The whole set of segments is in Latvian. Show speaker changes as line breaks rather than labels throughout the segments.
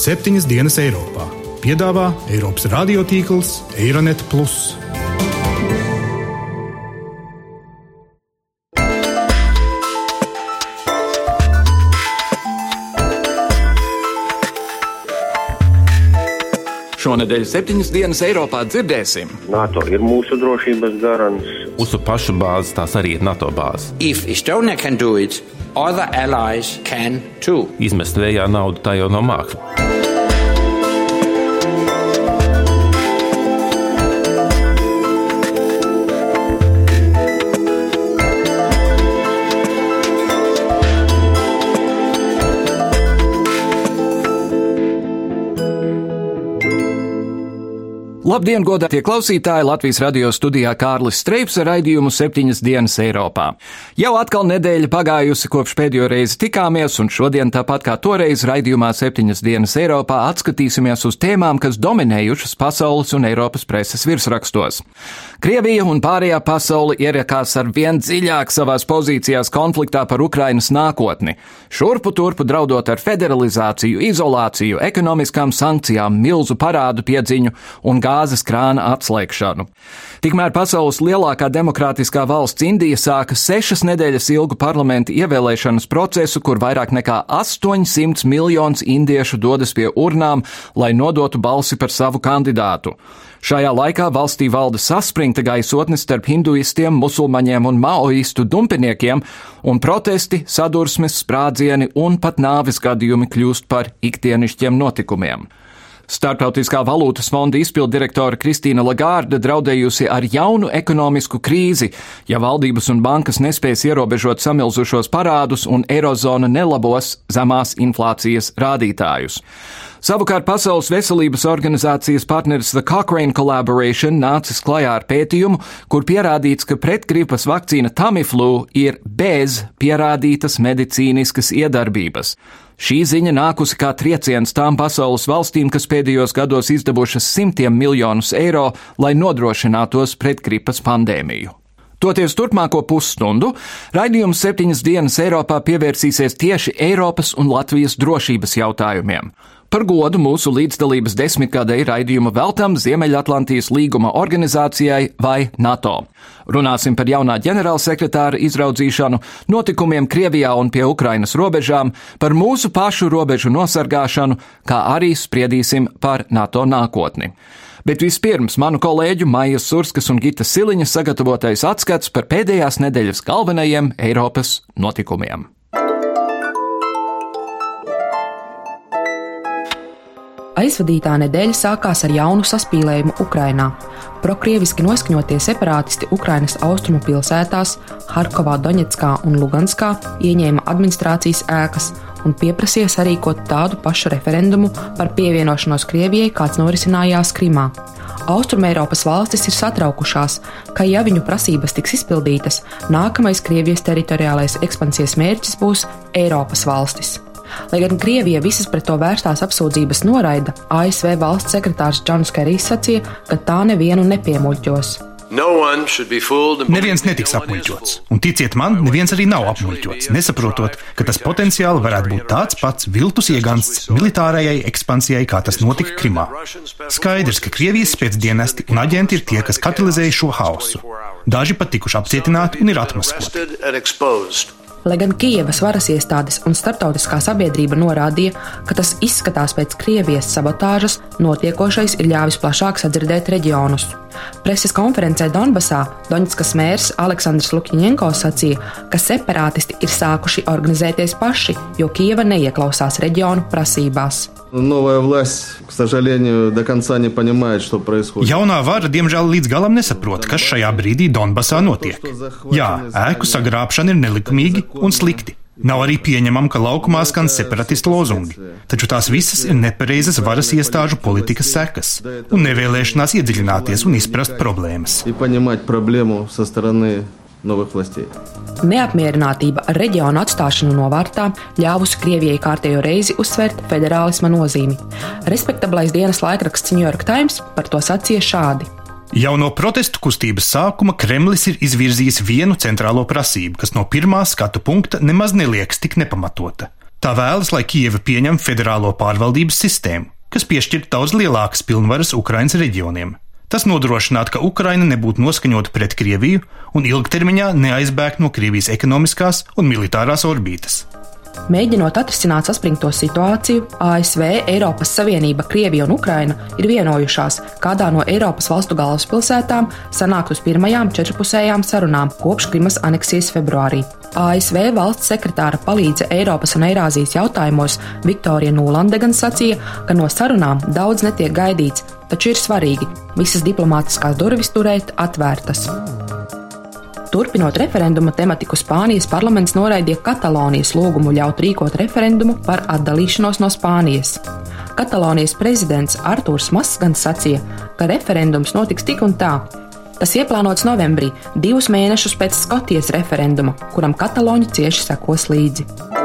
septiņas dienas Eiropā. Piedāvā Eiropas radiotīkls Eironet.
Šonadēļ septiņas dienas Eiropā dzirdēsim.
NATO ir mūsu drošības garants.
Mūsu pašu bāzes tās arī ir NATO bāzes.
If Estonia can do it, other allies can too.
Izmest vējā naudu tā jau nav māksla.
Labdien, godātie klausītāji! Latvijas radio studijā Kārlis Streips ar raidījumu septiņas dienas Eiropā. Jau atkal nedēļa pagājusi kopš pēdējo reizi tikāmies, un šodien tāpat kā toreiz raidījumā septiņas dienas Eiropā atskatīsimies uz tēmām, kas dominējušas pasaules un Eiropas preses virsrakstos. Krievija un pārējā pasaule ierakās ar vien dziļāk savās pozīcijās konfliktā par Ukrainas nākotni, šurpu turpu draudot ar federalizāciju, izolāciju, ekonomiskām sankcijām, milzu parādu piedziņu un gāzi gāzes krāna atslēgšanu. Tikmēr pasaules lielākā demokrātiskā valsts Indija sāka sešas nedēļas ilgu parlamenta ievēlēšanas procesu, kur vairāk nekā 800 miljonus indiešu dodas pie urnām, lai nodotu balsi par savu kandidātu. Šajā laikā valstī valda saspringta gaisotne starp hinduistiem, musulmaņiem un maoistu dumpiniekiem, un protesti, sadursmes, sprādzieni un pat nāvis gadījumi kļūst par ikdienišķiem notikumiem. Startautiskā valūtas fonda izpildirektora Kristīna Lagārda draudējusi ar jaunu ekonomisku krīzi, ja valdības un bankas nespēs ierobežot samilzušos parādus un eirozona nelabos zemās inflācijas rādītājus. Savukārt Pasaules veselības organizācijas partneris The Cochrane Collaboration nācis klajā ar pētījumu, kur pierādīts, ka pretgripas vakcīna Tamiflu ir bez pierādītas medicīniskas iedarbības. Šī ziņa nākusi kā trieciens tām pasaules valstīm, kas pēdējos gados izdevušas simtiem miljonus eiro, lai nodrošinātos pret gripas pandēmiju. Toties turpmāko pusstundu raidījums septiņas dienas Eiropā pievērsīsies tieši Eiropas un Latvijas drošības jautājumiem. Par godu mūsu līdzdalības desmitgadēju raidījumu veltam Ziemeļatlantijas līguma organizācijai vai NATO. Runāsim par jaunā ģenerālsekretāra izraudzīšanu, notikumiem Krievijā un pie Ukrainas robežām, par mūsu pašu robežu nosargāšanu, kā arī spriedīsim par NATO nākotni. Bet vispirms manu kolēģu Maijas Surskas un Gita Siliņa sagatavotais atskats par pēdējās nedēļas galvenajiem Eiropas notikumiem.
Aizvadītā nedēļa sākās ar jaunu saspīlējumu Ukrainā. Prokrieviski noskaņotie separātisti Ukrainas austrumu pilsētās, Harkovā, Doņetskā un Luganskā ieņēma administrācijas ēkas un pieprasīja sarīkot tādu pašu referendumu par pievienošanos Krievijai, kāds norisinājās Krimā. Austrumēropas valstis ir satraukušās, ka, ja viņu prasības tiks izpildītas, nākamais Krievijas teritoriālais ekspansijas mērķis būs Eiropas valstis. Lai gan Krievija visas pret to vērstās apsūdzības noraida, ASV valsts sekretārs Džons Kerijs sacīja, ka tā nevienu nepiemuļķos.
Neviens netiks apmuļķots, un ticiet man, neviens arī nav apmuļķots, nesaprotot, ka tas potenciāli varētu būt tāds pats viltus iegansts militārajai ekspansijai, kā tas notika Krimā. Skaidrs, ka Krievijas spēcdienesti un aģenti ir tie, kas katalizēja šo hausu. Daži pat tikuši apcietināti un ir atmaskoti.
Lai gan Kijavas varas iestādes un starptautiskā sabiedrība norādīja, ka tas izskatās pēc Krievijas sabotāžas, notiekošais ir ļāvis plašāk sadzirdēt reģionus. Preses konferencē Donbasā Doņetskas mērs Aleksandrs Lukņenko sacīja, ka separātisti ir sākuši organizēties paši, jo Kieva neieklausās reģionu prasībās.
Jaunā vara, diemžēl, līdz galam nesaprot, kas šajā brīdī Donbasā notiek. Jā, ēku sagrābšana ir nelikumīgi un slikti. Nav arī pieņemama, ka laukumā skan separatistu lozungi, taču tās visas ir nepareizas varas iestāžu politikas sekas un nevēlēšanās iedziļināties un izprast problēmas.
Neapmierinātība ar reģionu atstāšanu novārtā ļāvusi Krievijai kārtējo reizi uzsvērt federālisma nozīmi. Respektablais dienas laikraksts New York Times par to sacīja šādi.
Jau no protestu kustības sākuma Kremlis ir izvirzījis vienu centrālo prasību, kas no pirmā skatu punkta nemaz neliekas tik nepamatota. Tā vēlas, lai Kieva pieņem federālo pārvaldības sistēmu, kas piešķirtu daudz lielākas pilnvaras Ukrainas reģioniem. Tas nodrošinātu, ka Ukraina nebūtu noskaņota pret Krieviju un ilgtermiņā neaizbēgtu no Krievijas ekonomiskās un militārās orbītas.
Mēģinot atrisināt saspringto situāciju, ASV, Eiropas Savienība, Krievija un Ukraina ir vienojušās, kādā no Eiropas valstu galvaspilsētām sanākt uz pirmajām četrpusējām sarunām kopš Krimas aneksijas februārī. ASV valsts sekretāra palīdze Eiropas un Eirāzijas jautājumos Viktorija Nūlande gan sacīja, ka no sarunām daudz netiek gaidīts, taču ir svarīgi visas diplomātiskās durvis turēt atvērtas. Turpinot referenduma tematiku, Spānijas parlaments noraidīja Katalonijas lūgumu ļaut rīkot referendumu par atdalīšanos no Spānijas. Katalonijas prezidents Artūrs Mass gan sacīja, ka referendums notiks tik un tā. Tas ieplānots novembrī, divus mēnešus pēc Skotijas referenduma, kuram kataloņi cieši sekos līdzi.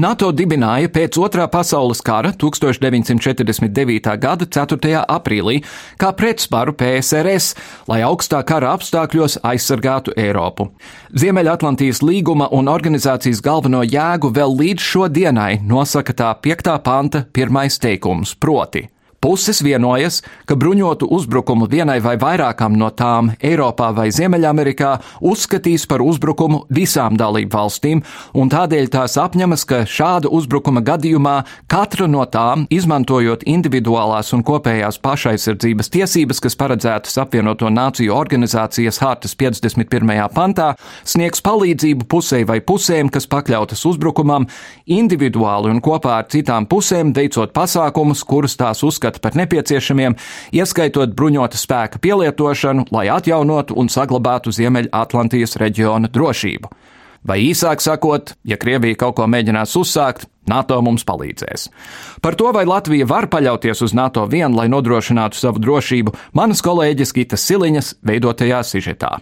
NATO dibināja pēc Otrā pasaules kara 1949. gada 4. aprīlī kā pretsparu PSRS, lai augstā kara apstākļos aizsargātu Eiropu. Ziemeļatlantijas līguma un organizācijas galveno jēgu vēl līdz šodienai nosaka tā 5. panta pirmais teikums proti. Puses vienojas, ka bruņotu uzbrukumu vienai vai vairākām no tām Eiropā vai Ziemeļamerikā uzskatīs par uzbrukumu visām dalību valstīm, un tādēļ tās apņemas, ka šāda uzbrukuma gadījumā katra no tām, izmantojot individuālās un kopējās pašaizsardzības tiesības, kas paredzētas apvienoto nāciju organizācijas hartas 51. pantā, sniegs palīdzību pusē vai pusēm, kas pakļautas uzbrukumam, individuāli un kopā ar citām pusēm veicot pasākumus, kurus tās uzskata uzskata par nepieciešamiem, ieskaitot bruņota spēka pielietošanu, lai atjaunotu un saglabātu Ziemeļatlantijas reģiona drošību. Vai īsāk sakot, ja Krievija kaut ko mēģinās uzsākt, NATO mums palīdzēs. Par to, vai Latvija var paļauties uz NATO vien, lai nodrošinātu savu drošību, manas kolēģis Gitas Siliņas veidotajā sižetā.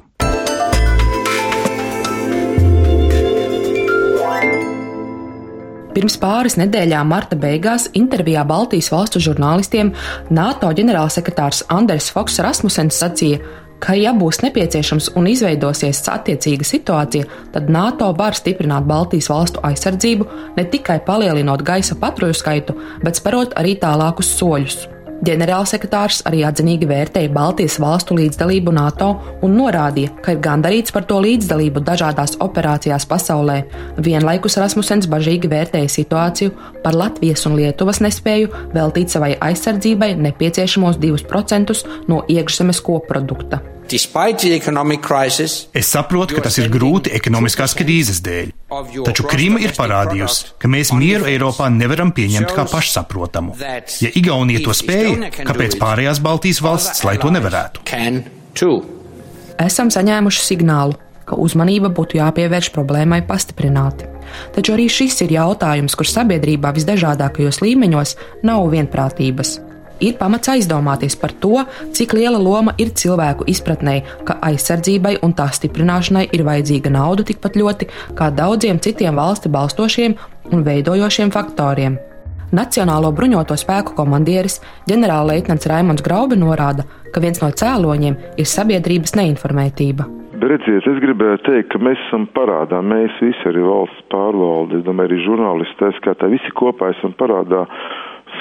Pirms pāris nedēļām marta beigās intervijā Baltijas valstu žurnālistiem NATO ģenerālsekretārs Anders Foks Rasmussens sacīja, ka, ja būs nepieciešams un izveidosies attiecīga situācija, tad NATO var stiprināt Baltijas valstu aizsardzību, ne tikai palielinot gaisa patruļu skaitu, bet sparot arī tālākus soļus. Ģenerālsekretārs arī atzinīgi vērtēja Baltijas valstu līdzdalību NATO un norādīja, ka ir gandarīts par to līdzdalību dažādās operācijās pasaulē. Vienlaikus Rasmussens bažīgi vērtēja situāciju par Latvijas un Lietuvas nespēju veltīt savai aizsardzībai nepieciešamos 2% no iekšzemes koprodukta.
Es saprotu, ka tas ir grūti ekonomiskās krīzes dēļ, taču Krīma ir parādījusi, ka mēs mieru Eiropā nevaram pieņemt kā pašsaprotamu. Ja Igaunija to spēja, kāpēc pārējās Baltijas valsts lai to nevarētu?
Esam saņēmuši signālu, ka uzmanība būtu jāpievērš problēmai pastiprināti. Taču arī šis ir jautājums, kur sabiedrībā visdažādākajos līmeņos nav vienprātības ir pamats aizdomāties par to, cik liela loma ir cilvēku izpratnē, ka aizsardzībai un tā stiprināšanai ir vajadzīga nauda tikpat ļoti kā daudziem citiem valsti balstošiem un veidojošiem faktoriem. Nacionālo bruņoto spēku komandieris ģenerālleitnants Raimons Graubi norāda, ka viens no cēloņiem ir sabiedrības neinformētība.
Redziet, es gribēju teikt, ka mēs esam parādā, mēs visi arī valsts pārvalde, es domāju, arī žurnālisti, tā skaitā, visi kopā esam parādā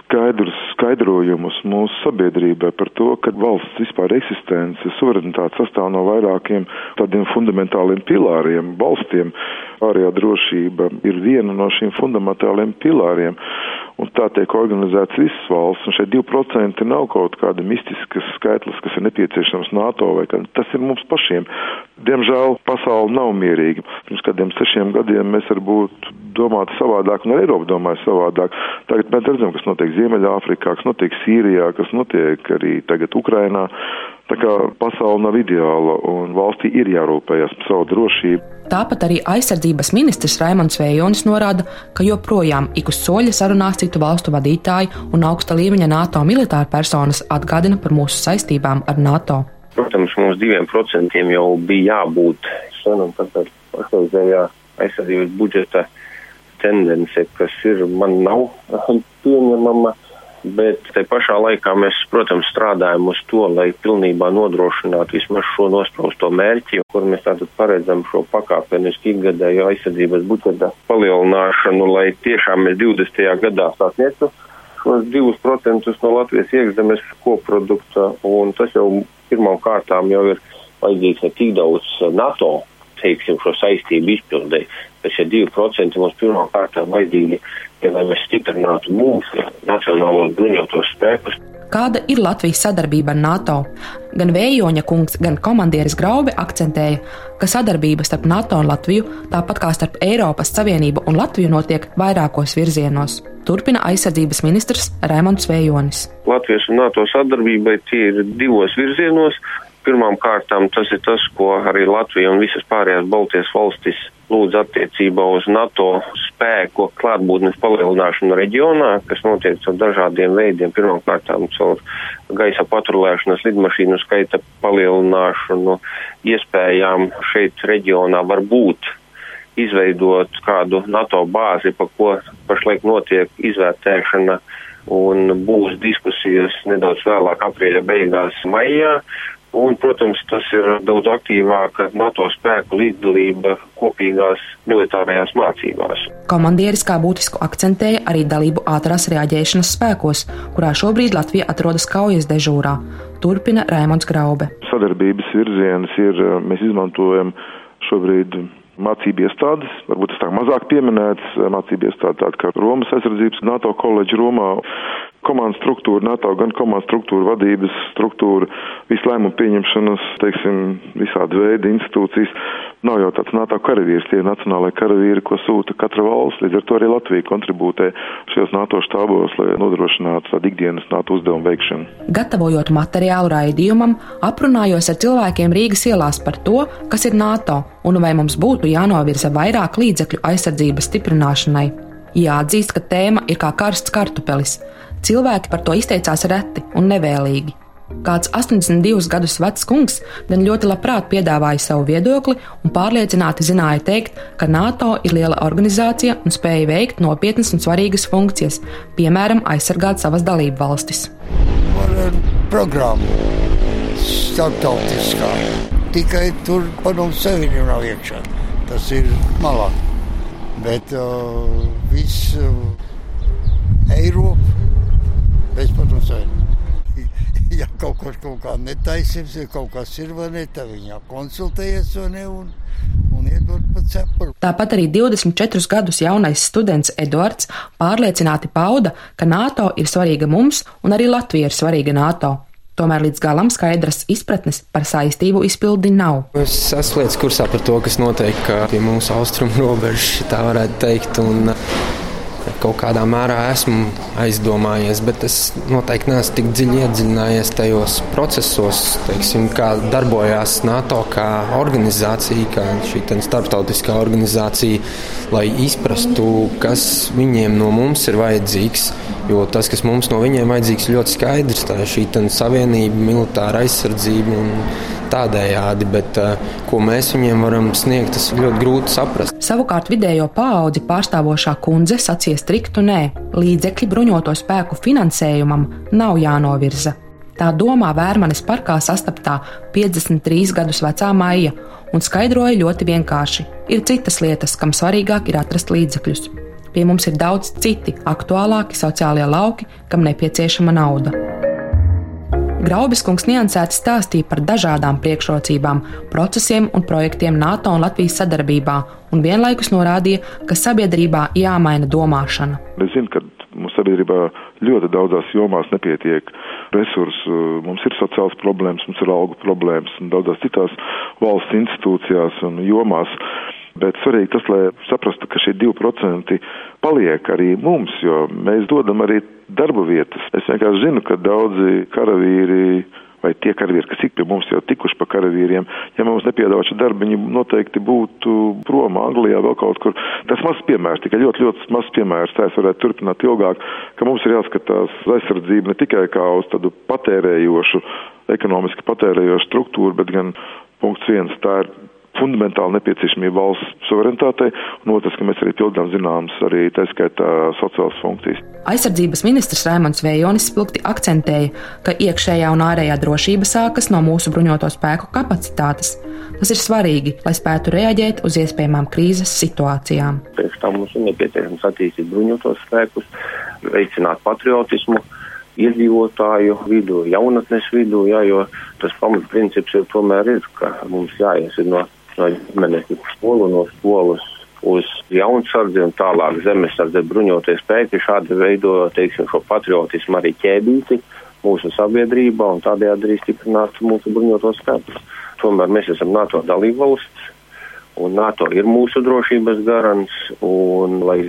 skaidrus skaidrojumus mūsu sabiedrībai par to, ka valsts vispār eksistence, suverenitāte sastāv no vairākiem tādiem fundamentāliem pilāriem, balstiem. Ārējā drošība ir viena no šīm fundamentāliem pilāriem, un tā tiek organizēts visas valsts, un šeit 2% nav kaut kāda mistiskas skaitlis, kas ir nepieciešams NATO vai kā. Tas ir mums pašiem. Diemžēl pasauli nav mierīga. Pirms kādiem sešiem gadiem mēs varbūt domātu savādāk, un Eiropa domāja savādāk. Tagad mēs redzam, kas notiek Ziemeļāfrikā, kas notiek Sīrijā, kas notiek arī tagad Ukrainā. Tā kā pasaule nav ideāla un valstī ir jārūpējas par savu drošību.
Tāpat arī aizsardzības ministrs Raimons Vējonis norāda, ka joprojām ik uz soļa sarunās citu valstu vadītāji un augsta līmeņa NATO militāra personas atgādina par mūsu saistībām ar NATO.
Protams, mums diviem procentiem jau bija jābūt un tāpēc pašreizējā aizsardzības budžeta tendence, kas ir, man nav pieņemama. Bet te pašā laikā mēs, protams, strādājam uz to, lai pilnībā nodrošinātu vismaz šo nospraustu mērķi, kur mēs tātad paredzam šo pakāpenisku ikgadēju aizsardzības budžeta palielināšanu, lai tiešām mēs 20. gadā sasniegtu šos 2% no Latvijas iekšzemes koprodukta, un tas jau pirmām kārtām jau ir vajadzīgs ne tik daudz NATO, teiksim, šo saistību izpildē, bet šie 2% mums pirmām kārtām vajadzīgi, ja lai mēs stiprinātu mūsu nacionālos bruņotos spēkus.
Kāda ir Latvijas sadarbība ar NATO? Gan Vējoņa kungs, gan komandieris Graube akcentēja, ka sadarbība starp NATO un Latviju, tāpat kā starp Eiropas Savienību un Latviju, notiek vairākos virzienos. Turpina aizsardzības ministrs Raimons Vējonis.
Latvijas un NATO sadarbībai tie ir divos virzienos. Pirmām kārtām tas ir tas, ko arī Latvija un visas pārējās Baltijas valstis lūdz attiecībā uz NATO spēku klātbūtnes palielināšanu reģionā, kas notiek ar dažādiem veidiem. Pirmkārt, caur gaisa patrulēšanas lidmašīnu skaita palielināšanu, iespējām šeit reģionā var būt izveidot kādu NATO bāzi, pa ko pašlaik notiek izvērtēšana un būs diskusijas nedaudz vēlāk aprīļa beigās maijā. Un, protams, tas ir daudz aktīvāka NATO spēku līdzdalība kopīgās militārajās mācībās.
Komandieris kā būtisku akcentēja arī dalību ātrās reaģēšanas spēkos, kurā šobrīd Latvija atrodas kaujas dežūrā. Turpina Raimons Graube.
Sadarbības virziens ir, mēs izmantojam šobrīd mācību iestādes, varbūt tas tā mazāk pieminēts, mācību iestāde tāda kā Romas aizsardzības NATO koledža Romā, komandas struktūra, NATO gan komandas struktūra, vadības struktūra, visu lēmumu pieņemšanas, teiksim, visādi veidi institūcijas. Nav jau tāds NATO karavīrs, tie ir nacionālai karavīri, ko sūta katra valsts, līdz ar to arī Latvija kontribūtē šajos NATO štābos, lai nodrošinātu tādu ikdienas NATO uzdevumu veikšanu.
Gatavojot materiālu raidījumam, aprunājos ar cilvēkiem Rīgas ielās par to, kas ir NATO un vai mums būtu jānovirza vairāk līdzekļu aizsardzības stiprināšanai. Jāatzīst, ka tēma ir kā karsts kartupelis. Cilvēki par to izteicās reti un nevēlīgi. Kāds 82 gadus vecs kungs gan ļoti labprāt piedāvāja savu viedokli un pārliecināti zināja teikt, ka NATO ir liela organizācija un spēja veikt nopietnas un svarīgas funkcijas, piemēram, aizsargāt savas dalību valstis.
Programma starptautiskā. Tikai tur padomu savienību nav iekšā. Tas ir malā. Bet uh, viss uh, Eiropa bez padomu savienību. Ja kaut kas kaut kā netaisnīgs, ja kaut kas ir vai ne, tad viņa konsultējas vai ne. Un,
Tāpat arī 24 gadus jaunais students Edvards pārliecināti pauda, ka NATO ir svarīga mums un arī Latvija ir svarīga NATO. Tomēr līdz galam skaidras izpratnes par saistību izpildi nav.
Es esmu lietas kursā par to, kas notiek pie mūsu austrumu robežas, tā varētu teikt. Un, kaut kādā mērā esmu aizdomājies, bet es noteikti neesmu tik dziļi iedziļinājies tajos procesos, teiksim, kā darbojās NATO kā organizācija, kā šī starptautiskā organizācija, lai izprastu, kas viņiem no mums ir vajadzīgs. Jo tas, kas mums no viņiem vajadzīgs, ir ļoti skaidrs. Tā ir šī savienība, militāra aizsardzība un tādējādi, bet uh, ko mēs viņiem varam sniegt, tas ir ļoti grūti saprast.
Savukārt vidējo paudzi pārstāvošā kundze sacīja striktu nē. Līdzekļi bruņoto spēku finansējumam nav jānovirza. Tā domā Vērmanes parkā sastaptā 53 gadus vecā maija un skaidroja ļoti vienkārši. Ir citas lietas, kam svarīgāk ir atrast līdzekļus. Pie mums ir daudz citi aktuālāki sociālie lauki, kam nepieciešama nauda. Graubis kungs niansēti stāstīja par dažādām priekšrocībām, procesiem un projektiem NATO un Latvijas sadarbībā, un vienlaikus norādīja, ka sabiedrībā jāmaina domāšana.
Es zinu, ka mums sabiedrībā ļoti daudzās jomās nepietiek resursu. Mums ir sociāls problēmas, mums ir algu problēmas un daudzās citās valsts institūcijās un jomās. Bet svarīgi tas, lai saprastu, ka šie 2% paliek arī mums, jo mēs dodam arī darba vietas. Es vienkārši zinu, ka daudzi karavīri vai tie karavīri, kas ik pie mums jau tikuši pa karavīriem, ja mums nepiedāvā šo darbu, viņi noteikti būtu prom Anglijā vēl kaut kur. Tas mazs piemērs, tikai ļoti, ļoti mazs piemērs, tā es varētu turpināt ilgāk, ka mums ir jāskatās aizsardzība ne tikai kā uz tādu patērējošu, ekonomiski patērējošu struktūru, bet gan punkts viens, tā ir fundamentāli nepieciešamība valsts suverenitātei, un otrs, ka mēs arī pildām zināmas arī tā skaitā sociālas funkcijas.
Aizsardzības ministrs Raimons Vējonis spilgti akcentēja, ka iekšējā un ārējā drošība sākas no mūsu bruņoto spēku kapacitātes. Tas ir svarīgi, lai spētu reaģēt uz iespējamām krīzes situācijām.
Pēc tam mums ir nepieciešams attīstīt bruņotos spēkus, veicināt patriotismu iedzīvotāju vidū, jaunatnes vidū, jā, jo tas pamatprincips ir tomēr ir, ka mums jāies no, no ģimenes skolu, no skolas uz jaunsardzi un tālāk zemesardze bruņoties spēki. Šādi veido, teiksim, šo patriotismu arī ķēdīti mūsu sabiedrībā un tādējādi arī stiprināt mūsu bruņotos spēkus. Tomēr mēs esam NATO dalībvalsts un NATO ir mūsu drošības garants un, lai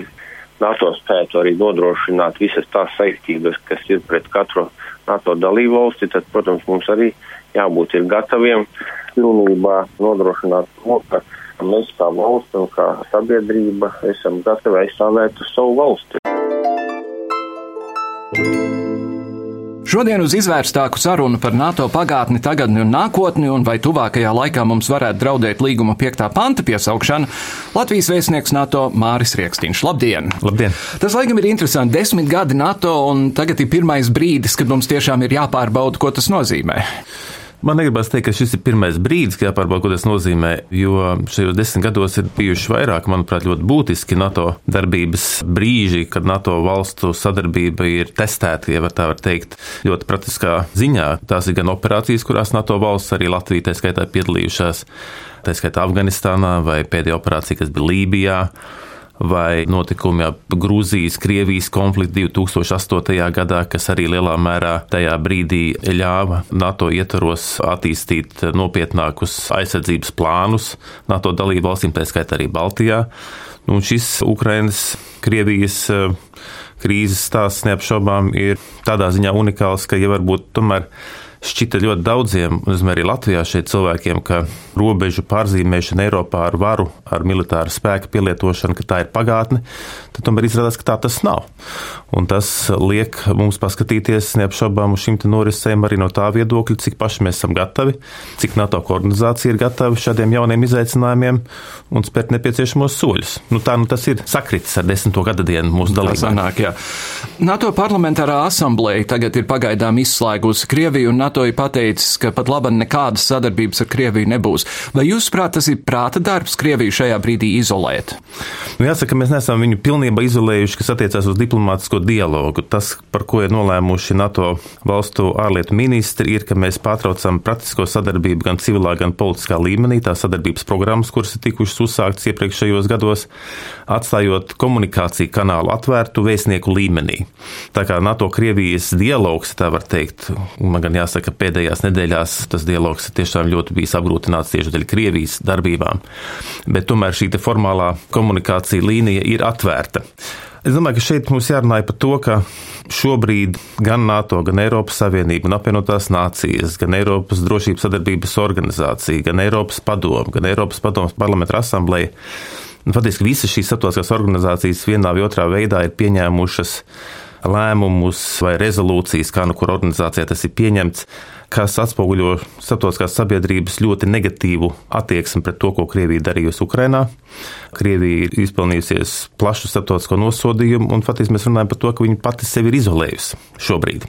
NATO spētu arī nodrošināt visas tās saistības, kas ir pret katru NATO dalību valsti, tad, protams, mums arī jābūt gataviem pilnībā nodrošināt to, ka mēs kā valsts un kā sabiedrība esam gatavi aizstāvēt savu valsti.
Šodien uz izvērstāku sarunu par NATO pagātni, tagadni un nākotni, un vai tuvākajā laikā mums varētu draudēt līguma 5. panta piesaukšana, Latvijas vēstnieks NATO Māris Riekstīns. Labdien!
Labdien!
Tas laikam ir interesanti. Desmit gadi NATO, un tagad ir pirmais brīdis, kad mums tiešām ir jāpārbauda, ko tas nozīmē.
Man negribas teikt, ka šis ir pirmais brīdis, kad jāpārbauda, ko tas nozīmē, jo šajos desmit gados ir bijuši vairāk, manuprāt, ļoti būtiski NATO darbības brīži, kad NATO valstu sadarbība ir testēta, ja tā var teikt, ļoti praktiskā ziņā. Tās ir gan operācijas, kurās NATO valsts, arī Latvija, tā skaitā, piedalījušās, tā skaitā Afganistānā vai pēdējā operācija, kas bija Lībijā vai notikumi ap Grūzijas, Krievijas konfliktu 2008. gadā, kas arī lielā mērā tajā brīdī ļāva NATO ietvaros attīstīt nopietnākus aizsardzības plānus NATO dalību valstīm, tā skaitā arī Baltijā. Nu, un šis Ukrainas, Krievijas eh, krīzes stāsts neapšaubām ir tādā ziņā unikāls, ka, ja varbūt tomēr šķita ļoti daudziem, un arī Latvijā šeit cilvēkiem, ka robežu pārzīmēšana Eiropā ar varu, ar militāru spēku pielietošanu, ka tā ir pagātne, tad tomēr izrādās, ka tā tas nav. Un tas liek mums paskatīties neapšaubām uz šīm norisēm arī no tā viedokļa, cik paši mēs esam gatavi, cik NATO organizācija ir gatava šādiem jauniem izaicinājumiem un spērt nepieciešamos soļus. Nu, tā nu tas ir sakritis ar desmito gada dienu mūsu dalībniekiem.
NATO parlamentārā asambleja tagad ir pagaidām izslēgusi Krieviju, un NATO ir pateicis, ka pat laba nekādas sadarbības ar Krieviju nebūs. Vai jūs prāt, tas ir prāta darbs Krieviju šajā brīdī izolēt?
Nu, jāsaka, mēs neesam viņu pilnībā izolējuši, kas attiecās uz diplomātisko dialogu. Tas, par ko ir nolēmuši NATO valstu ārlietu ministri, ir, ka mēs pārtraucam praktisko sadarbību gan civilā, gan politiskā līmenī. Tā sadarbības programmas, kuras ir tikušas uzsāktas iepriekšējos gados, atstājot komunikāciju kanālu atvērtu vēstnieku līmenī. Tā kā NATO-Krievijas dialogs, tā var teikt, man gan jāsaka, pēdējās nedēļās tas dialogs tiešām ļoti bijis apgrūtināts tieši dēļ Krievijas darbībām. Bet tomēr šī formālā komunikācija līnija ir atvērta. Es domāju, ka šeit mums jārunā par to, ka šobrīd gan NATO, gan Eiropas Savienība, gan apvienotās nācijas, gan Eiropas drošības sadarbības organizācija, gan Eiropas padoma, gan Eiropas padomas parlamenta asambleja, nu, faktiski visas šīs starptautiskās organizācijas vienā vai otrā veidā ir pieņēmušas lēmumus vai rezolūcijas, kā nu kur organizācijā tas ir pieņemts, kas atspoguļo starptautiskās sabiedrības ļoti negatīvu attieksmi pret to, ko Krievija darījusi Ukrainā. Krievija ir izpelnījusies plašu starptautisko nosodījumu, un faktiski mēs runājam par to, ka viņa pati sevi ir izolējusi šobrīd.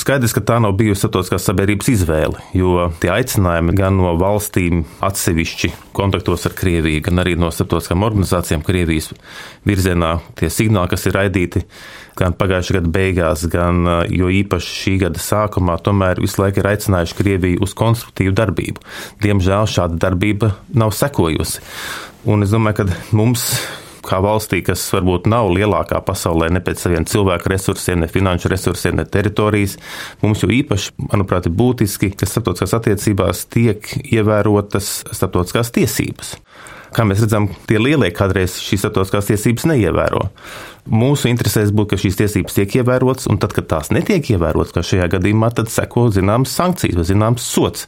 Skaidrs, ka tā nav bijusi starptautiskās sabiedrības izvēle, jo tie aicinājumi gan no valstīm atsevišķi kontaktos ar Krieviju, gan arī no starptautiskām organizācijām Krievijas virzienā, tie signāli, kas ir raidīti gan pagājušā gada beigās, gan jo īpaši šī gada sākumā, tomēr visu laiku ir aicinājuši Krieviju uz konstruktīvu darbību. Diemžēl šāda darbība nav sekojusi. Un es domāju, ka mums kā valstī, kas varbūt nav lielākā pasaulē ne pēc saviem cilvēku resursiem, ne finanšu resursiem, ne teritorijas, mums jau īpaši, manuprāt, ir būtiski, ka starptautiskās attiecībās tiek ievērotas starptautiskās tiesības. Kā mēs redzam, tie lielie kādreiz šīs starptautiskās tiesības neievēro. Mūsu interesēs būtu, ka šīs tiesības tiek ievērotas, un tad, kad tās netiek ievērotas, kā šajā gadījumā, tad seko zināmas sankcijas vai zināms sots.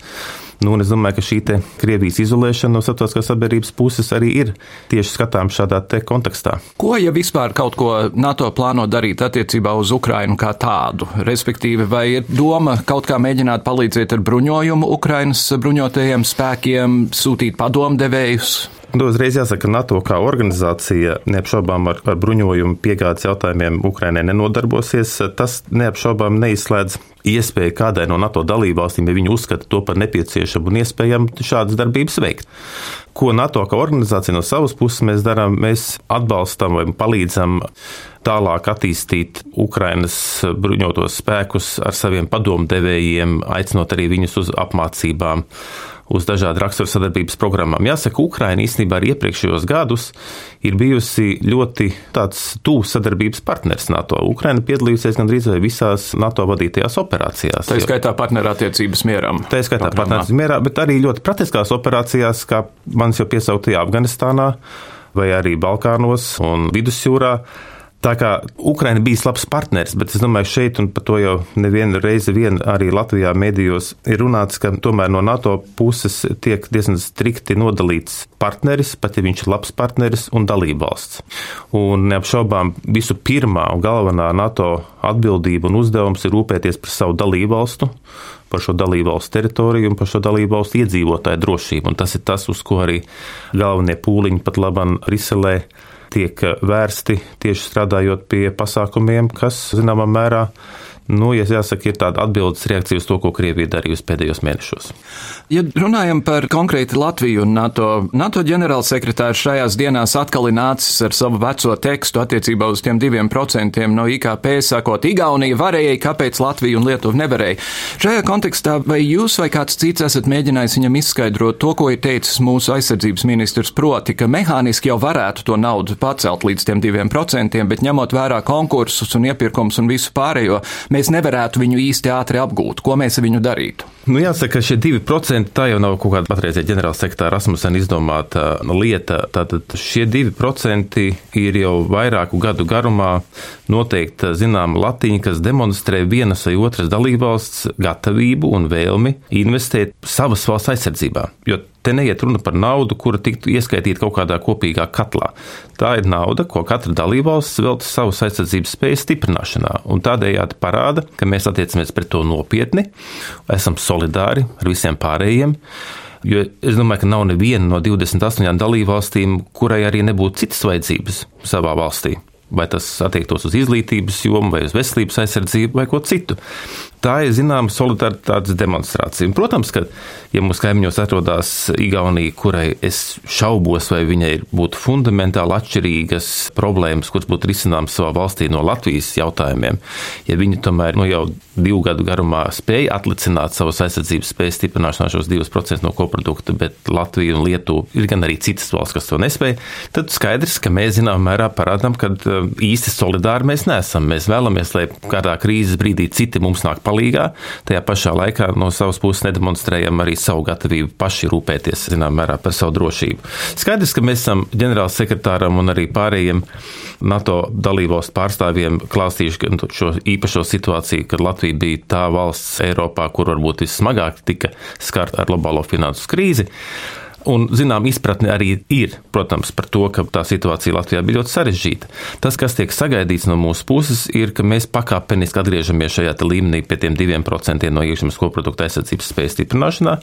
Nu, es domāju, ka šī Krievijas izolēšana no starptautiskās sabiedrības puses arī ir tieši skatāms šādā kontekstā.
Ko, ja vispār kaut ko NATO plāno darīt attiecībā uz Ukrainu kā tādu? Respektīvi, vai ir doma kaut kā mēģināt palīdzēt ar bruņojumu Ukrainas bruņotajiem spēkiem, sūtīt padomdevējus?
Nu, uzreiz jāsaka, ka NATO kā organizācija neapšaubām ar, ar bruņojumu piegādes jautājumiem Ukrainai nenodarbosies. Tas neapšaubām neizslēdz iespēju kādai no NATO dalībvalstīm, ja viņi uzskata to par nepieciešamu un iespējamu, šādas darbības veikt. Ko NATO kā organizācija no savas puses mēs darām? Mēs atbalstam vai palīdzam tālāk attīstīt Ukrainas bruņotos spēkus ar saviem padomdevējiem, aicinot arī viņus uz apmācībām uz dažādu raksturu sadarbības programmām. Jāsaka, Ukraina īstenībā arī iepriekšējos gadus ir bijusi ļoti tūs sadarbības partners NATO. Ukraina piedalījusies gandrīz vai visās NATO vadītajās operācijās.
Tā ir skaitā partnerattiecības mierām.
Tā ir skaitā partnerattiecības mierā, bet arī ļoti praktiskās operācijās, kā manis jau piesauktajā Afganistānā vai arī Balkānos un Vidusjūrā. Tā kā Ukraina bija labs partneris, bet es domāju, šeit, un par to jau nevienu reizi vien arī Latvijā mēdījos ir runāts, ka tomēr no NATO puses tiek diezgan strikti nodalīts partneris, pat ja viņš ir labs partneris un dalībvalsts. Un neapšaubām visu pirmā un galvenā NATO atbildība un uzdevums ir rūpēties par savu dalībvalstu, par šo dalībvalstu teritoriju un par šo dalībvalstu iedzīvotāju drošību. Un tas ir tas, uz ko arī galvenie pūliņi pat labam Riselē tiek vērsti tieši strādājot pie pasākumiem, kas zināmā mērā Nu, ja jāsaka, ir tāda atbildes reakcija uz to, ko Krievija darījusi pēdējos mēnešos.
Ja runājam par konkrēti Latviju un NATO, NATO ģenerālsekretārs šajās dienās atkal ir nācis ar savu veco tekstu attiecībā uz tiem diviem procentiem no IKP, sakot, Igaunija varēja, kāpēc Latvija un Lietuva nevarēja. Šajā kontekstā vai jūs vai kāds cits esat mēģinājis viņam izskaidrot to, ko ir teicis mūsu aizsardzības ministrs, proti, ka mehāniski jau varētu to naudu pacelt līdz tiem diviem procentiem, bet ņemot vērā konkursus un iepirkums un visu pārējo, mēs nevarētu viņu īsti ātri apgūt. Ko mēs ar viņu darītu?
Nu, jāsaka, ka šie 2% tā jau nav kaut kāda patreizējā ģenerālsekretāra Rasmussen izdomāta lieta. Tātad šie 2% ir jau vairāku gadu garumā noteikta zināma latiņa, kas demonstrē vienas vai otras dalībvalsts gatavību un vēlmi investēt savas valsts aizsardzībā. Jo Te neiet runa par naudu, kura tiktu ieskaitīta kaut kādā kopīgā katlā. Tā ir nauda, ko katra dalībvalsts velta savas aizsardzības spējas stiprināšanā, un tādējādi parāda, ka mēs attiecamies pret to nopietni, esam solidāri ar visiem pārējiem. Jo es domāju, ka nav neviena no 28 dalībvalstīm, kurai arī nebūtu citas vajadzības savā valstī. Vai tas attiektos uz izglītības jomu, vai uz veselības aizsardzību, vai ko citu tā ir zināma solidaritātes demonstrācija. Un, protams, ka, ja mūsu kaimiņos atrodas Igaunija, kurai es šaubos, vai viņai būtu fundamentāli atšķirīgas problēmas, kuras būtu risināmas savā valstī no Latvijas jautājumiem, ja viņi tomēr nu, jau divu gadu garumā spēja atlicināt savas aizsardzības spējas stiprināšanā šos 2% no koprodukta, bet Latvija un Lietuva ir gan arī citas valsts, kas to nespēja, tad skaidrs, ka mēs zināmā mērā parādām, ka uh, īsti solidāri mēs neesam. Mēs vēlamies, lai kādā krīzes brīdī citi mums nāk palīgā, tajā pašā laikā no savas puses nedemonstrējam arī savu gatavību paši rūpēties, zinām, mērā par savu drošību. Skaidrs, ka mēs esam ģenerāls sekretāram un arī pārējiem NATO dalībvalstu pārstāvjiem klāstījuši šo īpašo situāciju, kad Latvija bija tā valsts Eiropā, kur varbūt vissmagāk tika skarta ar globālo finansu krīzi. Un, zinām, izpratne arī ir, protams, par to, ka tā situācija Latvijā bija ļoti sarežģīta. Tas, kas tiek sagaidīts no mūsu puses, ir, ka mēs pakāpeniski atgriežamies šajā līmenī pie tiem diviem procentiem no iekšzemes koprodukta aizsardzības spējas stiprināšanā.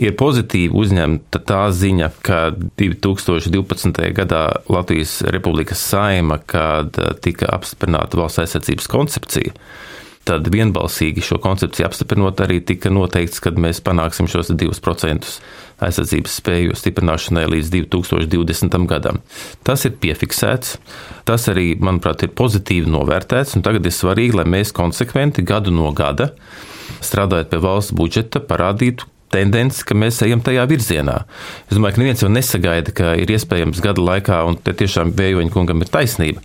Ir pozitīvi uzņemta tā ziņa, ka 2012. gadā Latvijas Republikas saima, kad tika apstiprināta valsts aizsardzības koncepcija, tad vienbalsīgi šo koncepciju apstiprinot, arī tika noteikts, ka mēs panāksim šos 2% aizsardzības spēju stiprināšanai līdz 2020. gadam. Tas ir piefiksēts, tas arī, manuprāt, ir pozitīvi novērtēts, un tagad ir svarīgi, lai mēs konsekventi gadu no gada, strādājot pie valsts budžeta, parādītu, tendence, ka mēs ejam tajā virzienā. Es domāju, ka neviens jau nesagaida, ka ir iespējams gada laikā, un te tiešām Vējoņa kungam ir taisnība,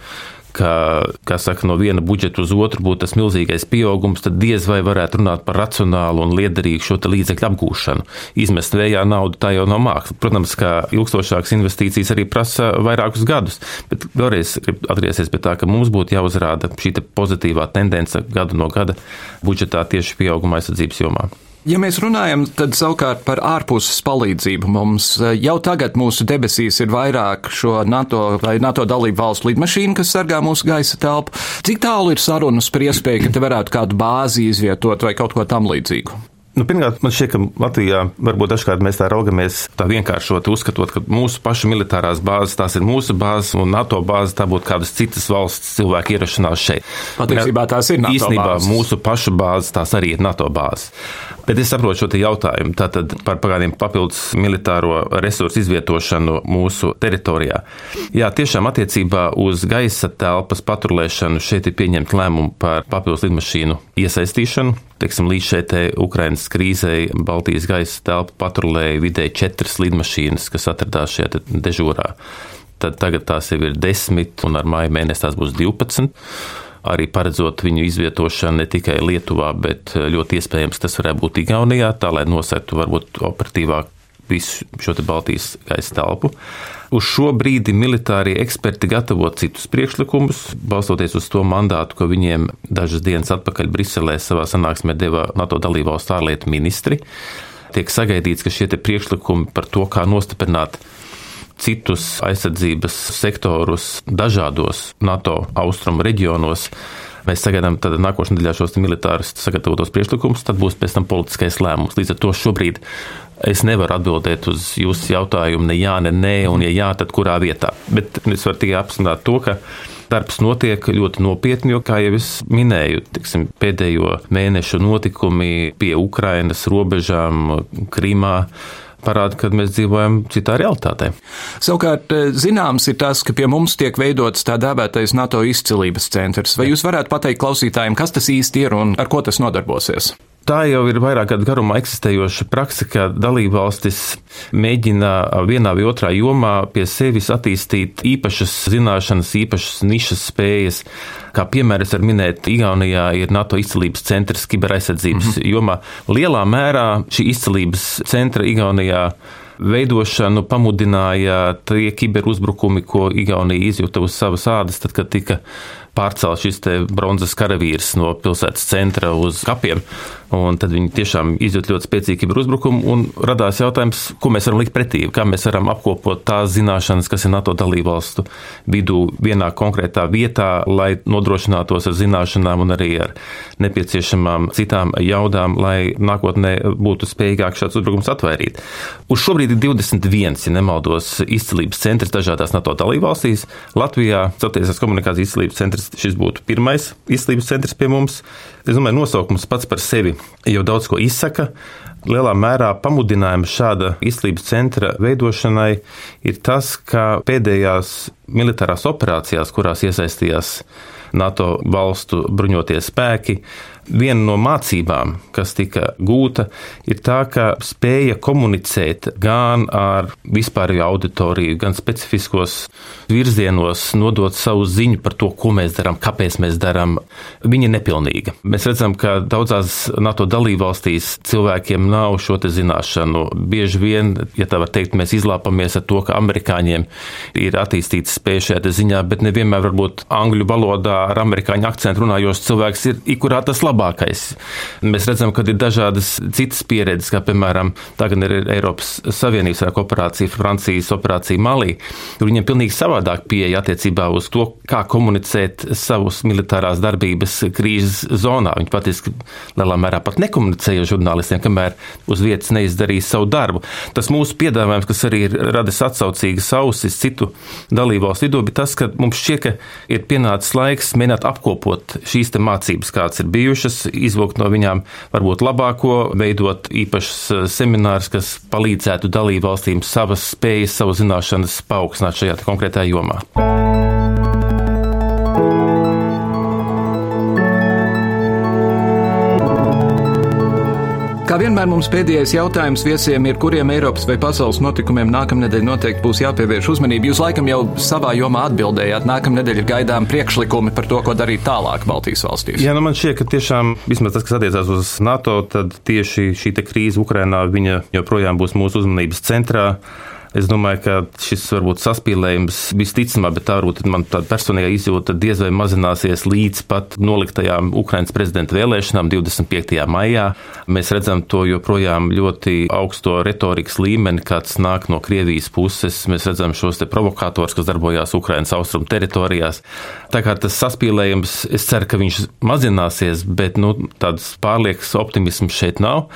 ka saka, no viena budžeta uz otru būtu tas milzīgais pieaugums, tad diez vai varētu runāt par racionālu un liederīgu šo līdzekļu apgūšanu. Izmest vējā naudu tā jau nav māksla. Protams, ka ilgstošākas investīcijas arī prasa vairākus gadus, bet vēlreiz gribu atgriezties pie tā, ka mums būtu jāuzrāda šī pozitīvā tendence gadu no gada budžetā tieši pieauguma aizsardzības jomā.
Ja mēs runājam tad savukārt par ārpuses palīdzību, mums eh, jau tagad mūsu debesīs ir vairāk šo NATO vai NATO dalību valstu lidmašīnu, kas sargā mūsu gaisa telpu. Cik tālu ir sarunas par iespēju, ka te varētu kādu bāzi izvietot vai kaut ko tam līdzīgu?
Nu, pirmkārt, man šķiet, ka Latvijā varbūt dažkārt mēs tā raugamies tā vienkāršot, uzskatot, ka mūsu pašu militārās bāzes tās ir mūsu bāzes un NATO bāzes tā būtu kādas citas valsts cilvēku ierašanās šeit.
Patiesībā tās ir NATO
Īstenībā
bāzes.
mūsu pašu bāzes tās arī ir NATO bāzes. Bet es saprotu šo jautājumu tātad par kādiem papildus militāro resursu izvietošanu mūsu teritorijā. Jā, tiešām attiecībā uz gaisa telpas paturēšanu šeit ir pieņemta lēmuma par papildus lidmašīnu iesaistīšanu. Teiksim, līdz šai Ukraiņas krīzei Baltijas gaisa telpa paturēja vidēji četras lidmašīnas, kas atradās šajā dežūrā. Tad tagad tās jau ir desmit, un ar māju mēnesi tās būs 12 arī paredzot viņu izvietošanu ne tikai Lietuvā, bet ļoti iespējams tas varētu būt Igaunijā, tā lai nosētu varbūt operatīvāk visu šo Baltijas gaisa telpu. Uz šo brīdi militārie eksperti gatavo citus priekšlikumus, balstoties uz to mandātu, ko viņiem dažas dienas atpakaļ Briselē savā sanāksmē deva NATO dalībvalstu ārlietu ministri. Tiek sagaidīts, ka šie priekšlikumi par to, kā nostiprināt citus aizsardzības sektorus dažādos NATO austrumu reģionos. Mēs sagaidām nākošajā nedēļā šos militārus sagatavotos priekšlikumus, tad būs pēc tam politiskais lēmums. Līdz ar to šobrīd es nevaru atbildēt uz jūsu jautājumu, ne jā, ne nē, un ja jā, tad kurā vietā. Bet es varu tikai apstiprināt to, ka darbs notiek ļoti nopietni, jo, kā jau es minēju, tiksim, pēdējo mēnešu notikumi pie Ukrainas robežām, Krimā parāda, ka mēs dzīvojam citā realitātē.
Savukārt, zināms ir tas, ka pie mums tiek veidots tā dēvētais NATO izcilības centrs. Vai jūs varētu pateikt klausītājiem, kas tas īsti ir un ar ko tas nodarbosies?
Tā jau ir vairāk gadu garumā eksistējoša praksa, ka dalībvalstis mēģina vienā vai otrā jomā pie sevis attīstīt īpašas zināšanas, īpašas nišas spējas. Kā piemērs var minēt, Igaunijā ir NATO izcelības centrs kiberaizsardzības mm -hmm. jomā. Lielā mērā šī izcelības centra Igaunijā veidošanu pamudināja tie kiberuzbrukumi, ko Igaunija izjuta uz savas ādas, tad, kad tika pārcēlts šis bronzas karavīrs no pilsētas centra uz kapiem. Un tad viņi tiešām izjūt ļoti spēcīgu kiberuzbrukumu, un radās jautājums, ko mēs varam likt pretī, kā mēs varam apkopot tās zināšanas, kas ir NATO dalībvalstu vidū vienā konkrētā vietā, lai nodrošinātos ar zināšanām un arī ar nepieciešamām citām jaudām, lai nākotnē būtu spējīgāk šāds uzbrukums atvairīt. Uz šobrīd ir 21, ja nemaldos, izcilības centrs dažādās NATO dalībvalstīs. Latvijā Celtiesas komunikācijas izcilības centrs šis būtu pirmais izcilības centrs pie mums. Es domāju, nosaukums pats par sevi jau daudz ko izsaka. Lielā mērā pamudinājums šāda izcīņas centra veidošanai ir tas, ka pēdējās militārās operācijās, kurās iesaistījās NATO valstu bruņotie spēki, viena no mācībām, kas tika gūta, ir tā, ka spēja komunicēt gan ar vispārējo auditoriju, gan specifiskos virzienos, nodot savu ziņu par to, ko mēs darām, kāpēc mēs darām, viņa ir nepilnīga. Mēs redzam, ka daudzās NATO dalībvalstīs cilvēkiem nav šo zināšanu. Bieži vien, ja tā var teikt, mēs izlāpamies ar to, ka amerikāņiem ir attīstīta spēja šajā ziņā, bet nevienmēr varbūt angļu valodā ar amerikāņu akcentu runājošs cilvēks ir ikurā tas labākais. Mēs redzam, ka ir dažādas citas pieredzes, kā piemēram, tagad ir Eiropas Savienības operācija, Francijas operācija Malī. Viņiem pilnīgi savādāk pieeja attiecībā uz to, kā komunicēt savus militārās darbības krīzes zonā. Viņi patiesībā lielā mērā pat nekomunicēja žurnālistiem, kamēr uz vietas neizdarīja savu darbu. Tas mūsu piedāvājums, kas arī ir radis atsaucīgas ausis citu dalībvalstu vidū, bija tas, ka mums šķiet, ka ir pienācis laiks mēģināt apkopot šīs mācības, kādas ir bijušas, izvilkt no viņām varbūt labāko, veidot īpašas seminārus, kas palīdzētu dalībvalstīm savas spējas, savu zināšanas paaugstināt šajā konkrētajā jomā.
Kā vienmēr mums pēdējais jautājums viesiem ir, kuriem Eiropas vai pasaules notikumiem nākamnedēļ noteikti būs jāpievērš uzmanība. Jūs laikam jau savā jomā atbildējāt, nākamnedēļ ir gaidām priekšlikumi par to, ko darīt tālāk Baltijas valstīs.
Jā, nu man šķiet, ka tiešām vismaz tas, kas attiecās uz NATO, tad tieši šī krīze Ukrainā, joprojām būs mūsu uzmanības centrā. Es domāju, ka šis varbūt saspīlējums visticamāk, bet tā varbūt man tāda personīga izjūta diez vai mazināsies līdz pat noliktajām Ukrainas prezidenta vēlēšanām 25. maijā. Mēs redzam to joprojām ļoti augsto retorikas līmeni, kāds nāk no Krievijas puses. Mēs redzam šos provokātors, kas darbojās Ukrainas austrumu teritorijās. Tā kā tas saspīlējums, es ceru, ka viņš mazināsies, bet nu, tāds pārliekas optimisms šeit nav.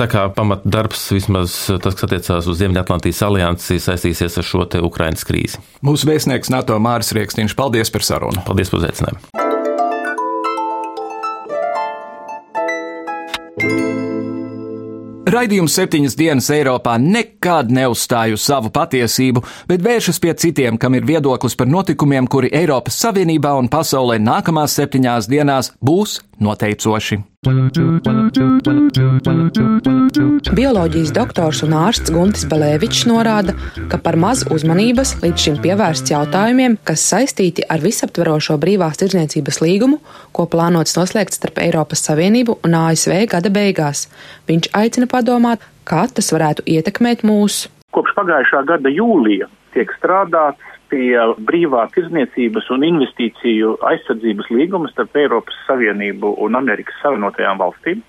Tā kā pamatdarbs, vismaz tas, kas attiecās uz Ziemeļatlantijas aliansi, saistīsies ar šo te Ukrainas krīzi.
Mūsu vēstnieks NATO Māris Rieksniņš, paldies par sarunu.
Paldies par uzaicinājumu.
Raidījums septiņas dienas Eiropā nekad neuzstāj uz savu patiesību, bet vēršas pie citiem, kam ir viedoklis par notikumiem, kuri Eiropas Savienībā un pasaulē nākamās septiņās dienās būs noteicoši.
Bioloģijas doktors un ārsts Guntis Belēvičs norāda, ka par maz uzmanības līdz šim pievērsts jautājumiem, kas saistīti ar visaptverošo brīvās tirdzniecības līgumu, ko plānots noslēgt starp Eiropas Savienību un ASV gada beigās. Viņš aicina padomāt, kā tas varētu ietekmēt mūsu.
Kopš pagājušā gada jūlija tiek strādāts pie brīvā tirzniecības un investīciju aizsardzības līguma starp Eiropas Savienību un Amerikas Savienotajām valstīm.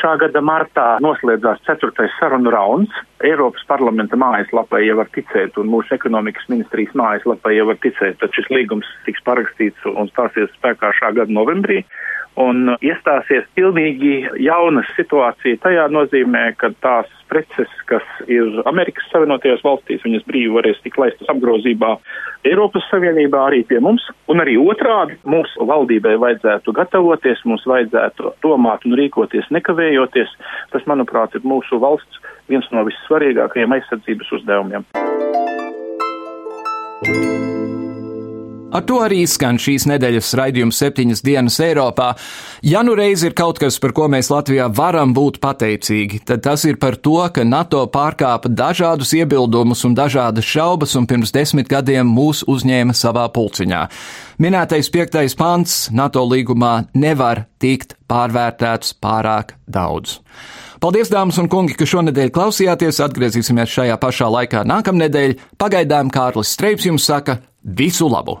Šā gada martā noslēdzās ceturtais sarunu rauns. Eiropas parlamenta mājaslapai jau var ticēt, un mūsu ekonomikas ministrijas mājaslapai jau var ticēt, ka šis līgums tiks parakstīts un stāsies spēkā šā gada novembrī un iestāsies pilnīgi jauna situācija. Tajā nozīmē, ka tās preces, kas ir Amerikas Savienotajās valstīs, viņas brīvi varēs tikt laistas apgrozībā Eiropas Savienībā arī pie mums, un arī otrādi mūsu valdībai vajadzētu gatavoties, mums vajadzētu domāt un rīkoties nekavējoties. Tas, manuprāt, ir mūsu valsts viens no vissvarīgākajiem aizsardzības uzdevumiem.
thank you Ar to arī skan šīs nedēļas raidījums septiņas dienas Eiropā. Ja nu reiz ir kaut kas, par ko mēs Latvijā varam būt pateicīgi, tad tas ir par to, ka NATO pārkāpa dažādus iebildumus un dažādas šaubas un pirms desmit gadiem mūs uzņēma savā pulciņā. Minētais piektais pants NATO līgumā nevar tikt pārvērtēts pārāk daudz. Paldies, dāmas un kungi, ka šonadēļ klausījāties. Atgriezīsimies šajā pašā laikā nākamnedēļ. Pagaidām Kārlis Streips jums saka visu labu!